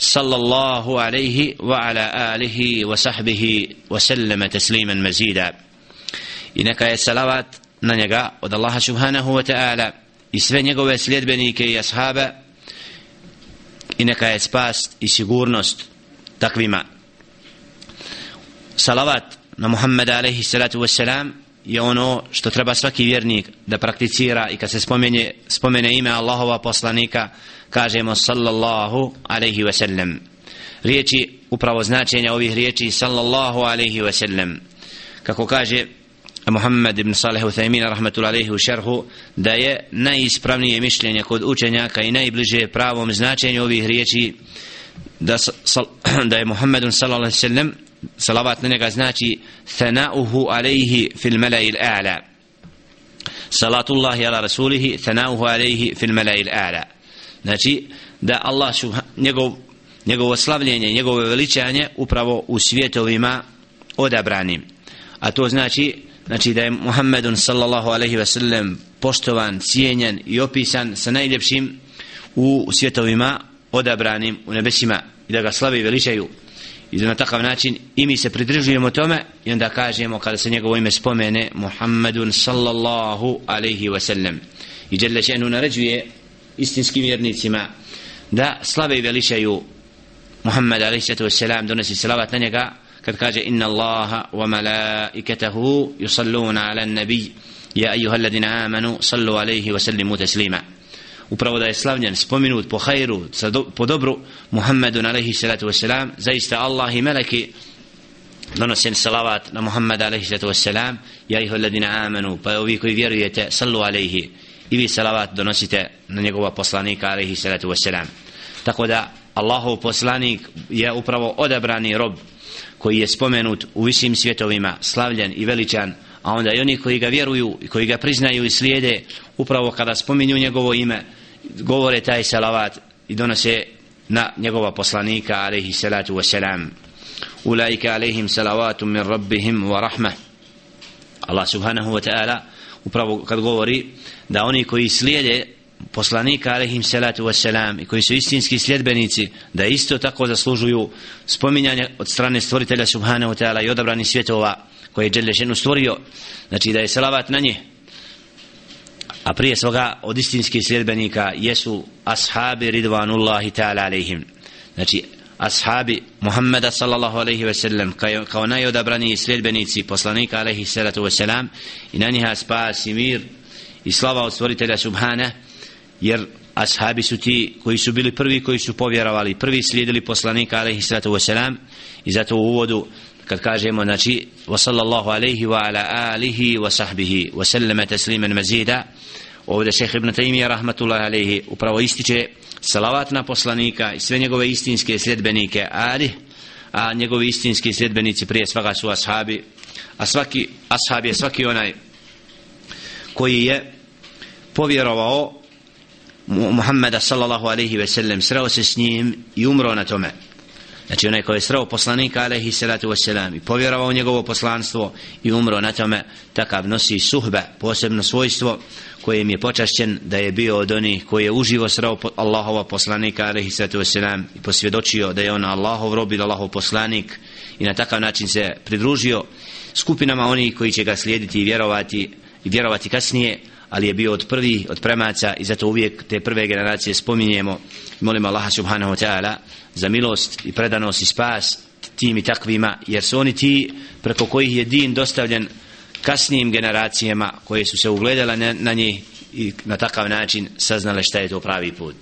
sallallahu alaihi wa ala alihi wa sahbihi wa sallama tasliman mazida. I neka salavat na njega od Allaha subhanahu wa ta'ala i sve njegove sljedbenike i ashabe i neka je spas i sigurnost takvima. Salavat na Muhammeda alaihi salatu wassalam je ono što treba svaki vjernik da prakticira i kad se spomene, spomene ime Allahova poslanika kažemo sallallahu alaihi wasallam. Riječi upravo značenja ovih riječi sallallahu alaihi wasallam. Kako kaže Muhammed ibn Salih Uthaymin rahmatullahi alaihi u šerhu da je najispravnije mišljenje kod učenjaka i najbliže pravom značenju ovih riječi da, sal, da je Muhammedun sallallahu alaihi wasallam salavat na njega znači thanauhu alejhi fil malai a'la. Salatullahi ala rasulihi thanauhu alejhi fil malai a'la. Znači da Allah njegov njegovo slavljenje, njegovo veličanje upravo u svjetovima odabranim. A to znači znači da je Muhammedun sallallahu alaihi ve sellem poštovan, cijenjen i opisan sa najljepšim u svjetovima odabranim u nebesima i da ga slavi i veličaju i na takav način i mi se pridržujemo tome i onda kažemo kada se njegovo ime spomene Muhammedun sallallahu alaihi wa sallam. i Đelle še'nu naređuje istinskim vjernicima da slave i veličaju Muhammed alaihi sallatu ve donosi salavat na njega kad kaže inna Allaha wa malaikatahu yusalluna ala nabi ja ayuha alladina amanu sallu alaihi wa sallimu taslima upravo da je slavljen spominut po hajru po dobru Muhammedun alaihi salatu wasalam zaista Allah i meleki donosen salavat na Muhammed alaihi salatu wasalam ja ih ladina amanu pa ovi koji vjerujete sallu alaihi. I vi salavat donosite na njegova poslanika alaihi salatu wasalam tako da Allahov poslanik je upravo odabrani rob koji je spomenut u visim svjetovima slavljen i veličan a onda i oni koji ga vjeruju i koji ga priznaju i slijede upravo kada spominju njegovo ime govore taj salavat i donose na njegova poslanika alaihi salatu wasalam. Ulaika alaihim salavatu min rabbihim wa rahmah. Allah subhanahu wa ta'ala upravo kad govori da oni koji slijede poslanika alaihim salatu wasalam i koji su istinski sljedbenici da isto tako zaslužuju spominjanje od strane stvoritelja subhanahu wa ta'ala i odabrani svjetova koje je Đelešenu stvorio. Znači da je salavat na njih a prije svoga od istinskih sljedbenika jesu ashabi ridvanullahi ta'ala alaihim znači ashabi Muhammeda sallallahu alaihi ve sellem kao, kao najodabraniji sljedbenici poslanika alaihi salatu ve selam i na njiha spas i mir i slava od stvoritelja subhana jer ashabi su ti koji su bili prvi koji su povjerovali prvi slijedili poslanika alaihi salatu ve selam i zato u uvodu kad kažemo znači wa sallallahu alaihi wa ala alihi wa sahbihi wa sallama tasliman mazida ovdje šejh ibn Taymiyyah rahmatullahi alaihi upravo ističe salavat na poslanika i sve njegove istinske sljedbenike ali a njegovi istinski sljedbenici prije svega su ashabi a svaki ashab je svaki onaj koji je povjerovao Muhammeda sallallahu alaihi ve sellem sreo se s njim i umro na tome znači onaj koji je sreo poslanika alaihi salatu wasalam i povjerovao njegovo poslanstvo i umro na tome takav nosi suhbe posebno svojstvo kojim je počašćen da je bio od onih koji je uživo sreo Allahova poslanika alaihi salatu wasalam i posvjedočio da je on Allahov rob ili Allahov poslanik i na takav način se pridružio skupinama onih koji će ga slijediti i vjerovati i vjerovati kasnije ali je bio od prvi od premaca i zato uvijek te prve generacije spominjemo. Molimo Allaha subhanahu wa ta'ala za milost i predanost i spas tim i takvima jer su oni ti preko kojih je din dostavljen kasnijim generacijama koje su se ugledala na, na njih i na takav način saznale šta je to pravi put.